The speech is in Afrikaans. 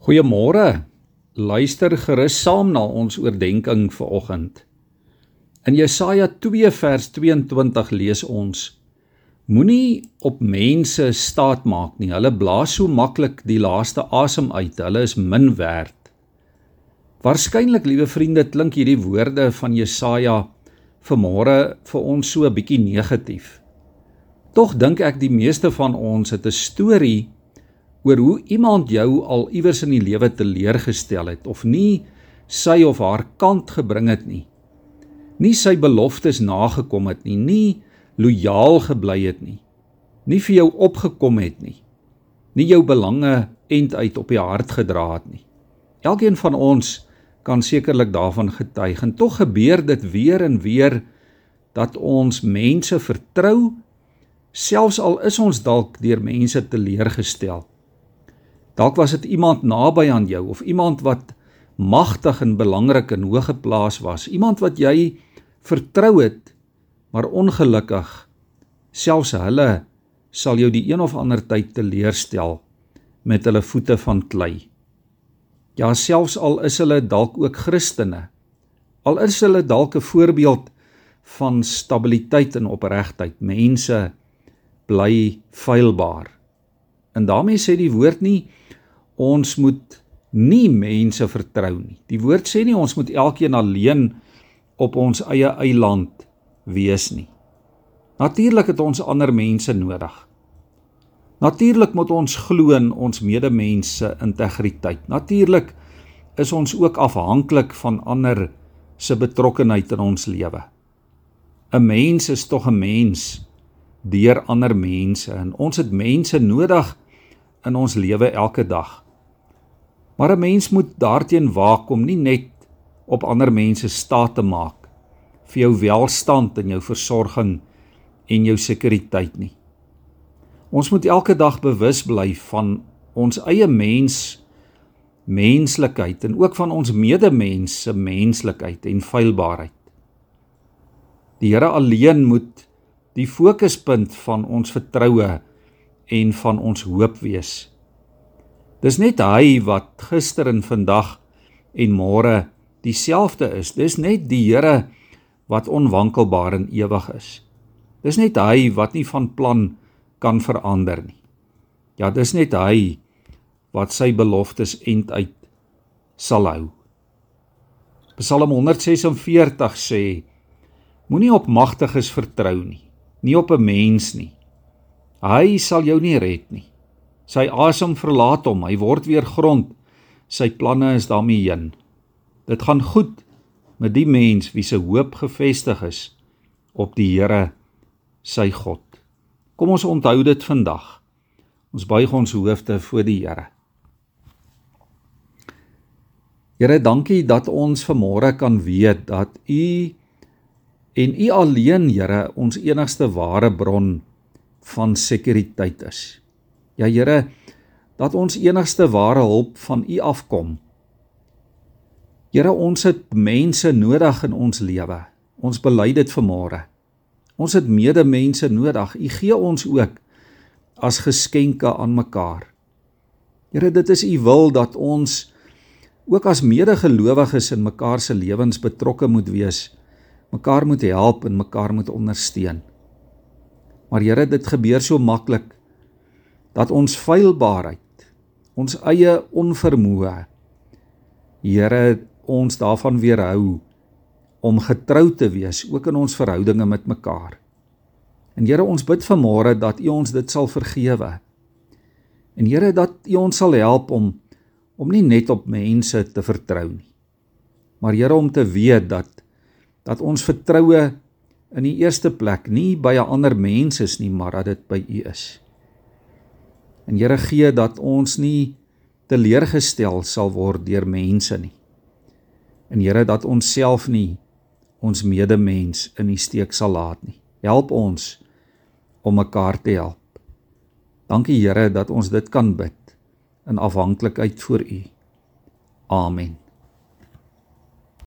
Goeiemôre. Luister gerus saam na ons oordeenking vir oggend. In Jesaja 2 vers 22 lees ons: Moenie op mense staat maak nie. Hulle blaas so maklik die laaste asem uit. Hulle is min werd. Waarskynlik, liewe vriende, klink hierdie woorde van Jesaja vanmôre vir ons so 'n bietjie negatief. Tog dink ek die meeste van ons het 'n storie oor hoe iemand jou al iewers in die lewe teleurgestel het of nie sy of haar kant gebring het nie. Nie sy beloftes nagekom het nie, nie lojaal gebly het nie. Nie vir jou opgekom het nie. Nie jou belange end uit op die hart gedra het nie. Elkeen van ons kan sekerlik daarvan getuig en tog gebeur dit weer en weer dat ons mense vertrou selfs al is ons dalk deur mense teleurgestel. Dalk was dit iemand naby aan jou of iemand wat magtig en belangrik en hoë geplaas was, iemand wat jy vertrou het, maar ongelukkig selfs hulle sal jou die een of ander tyd teleurstel met hulle voete van klei. Ja, selfs al is hulle dalk ook Christene, al is hulle dalk 'n voorbeeld van stabiliteit en opregtheid, mense bly feilbaar. En daarmee sê die woord nie ons moet nie mense vertrou nie. Die woord sê nie ons moet elkeen alleen op ons eie eiland wees nie. Natuurlik het ons ander mense nodig. Natuurlik moet ons glo in ons medemense integriteit. Natuurlik is ons ook afhanklik van ander se betrokkenheid in ons lewe. 'n Mens is tog 'n mens deur ander mense en ons het mense nodig in ons lewe elke dag. Maar 'n mens moet daarteen waak om nie net op ander mense staat te maak vir jou welstand en jou versorging en jou sekuriteit nie. Ons moet elke dag bewus bly van ons eie mens menslikheid en ook van ons medemens se menslikheid en feilbaarheid. Die Here alleen moet die fokuspunt van ons vertroue en van ons hoop wees. Dis net hy wat gister en vandag en môre dieselfde is. Dis net die Here wat onwankelbaar en ewig is. Dis net hy wat nie van plan kan verander nie. Ja, dis net hy wat sy beloftes end uit sal hou. Psalm 146 sê: Moenie op magtiges vertrou nie, nie op 'n mens nie. Hy sal jou nie red nie. Sy asem verlaat hom, hy word weer grond. Sy planne is daarmee heen. Dit gaan goed met die mens wie se hoop gefestig is op die Here, sy God. Kom ons onthou dit vandag. Ons buig ons hoofde voor die Here. Here, dankie dat ons vanmôre kan weet dat U en U alleen, Here, ons enigste ware bron van sekuriteit is. Ja Here, dat ons enigste ware hulp van U afkom. Here, ons het mense nodig in ons lewe. Ons bely dit vanmôre. Ons het medemense nodig. U gee ons ook as geskenke aan mekaar. Here, dit is U wil dat ons ook as medegelowiges in mekaar se lewens betrokke moet wees. Mekaar moet help en mekaar moet ondersteun. Maar Here, dit gebeur so maklik dat ons feilbaarheid, ons eie onvermoë Here ons daarvan weerhou om getrou te wees ook in ons verhoudinge met mekaar. En Here ons bid vanmôre dat U ons dit sal vergewe. En Here dat U ons sal help om om nie net op mense te vertrou nie. Maar Here om te weet dat dat ons vertroue in die eerste plek nie by 'n ander mens is nie, maar dat dit by U is. En Here gee dat ons nie teleurgestel sal word deur mense nie. En Here dat ons self nie ons medemens in die steek sal laat nie. Help ons om mekaar te help. Dankie Here dat ons dit kan bid in afhanklikheid voor U. Amen.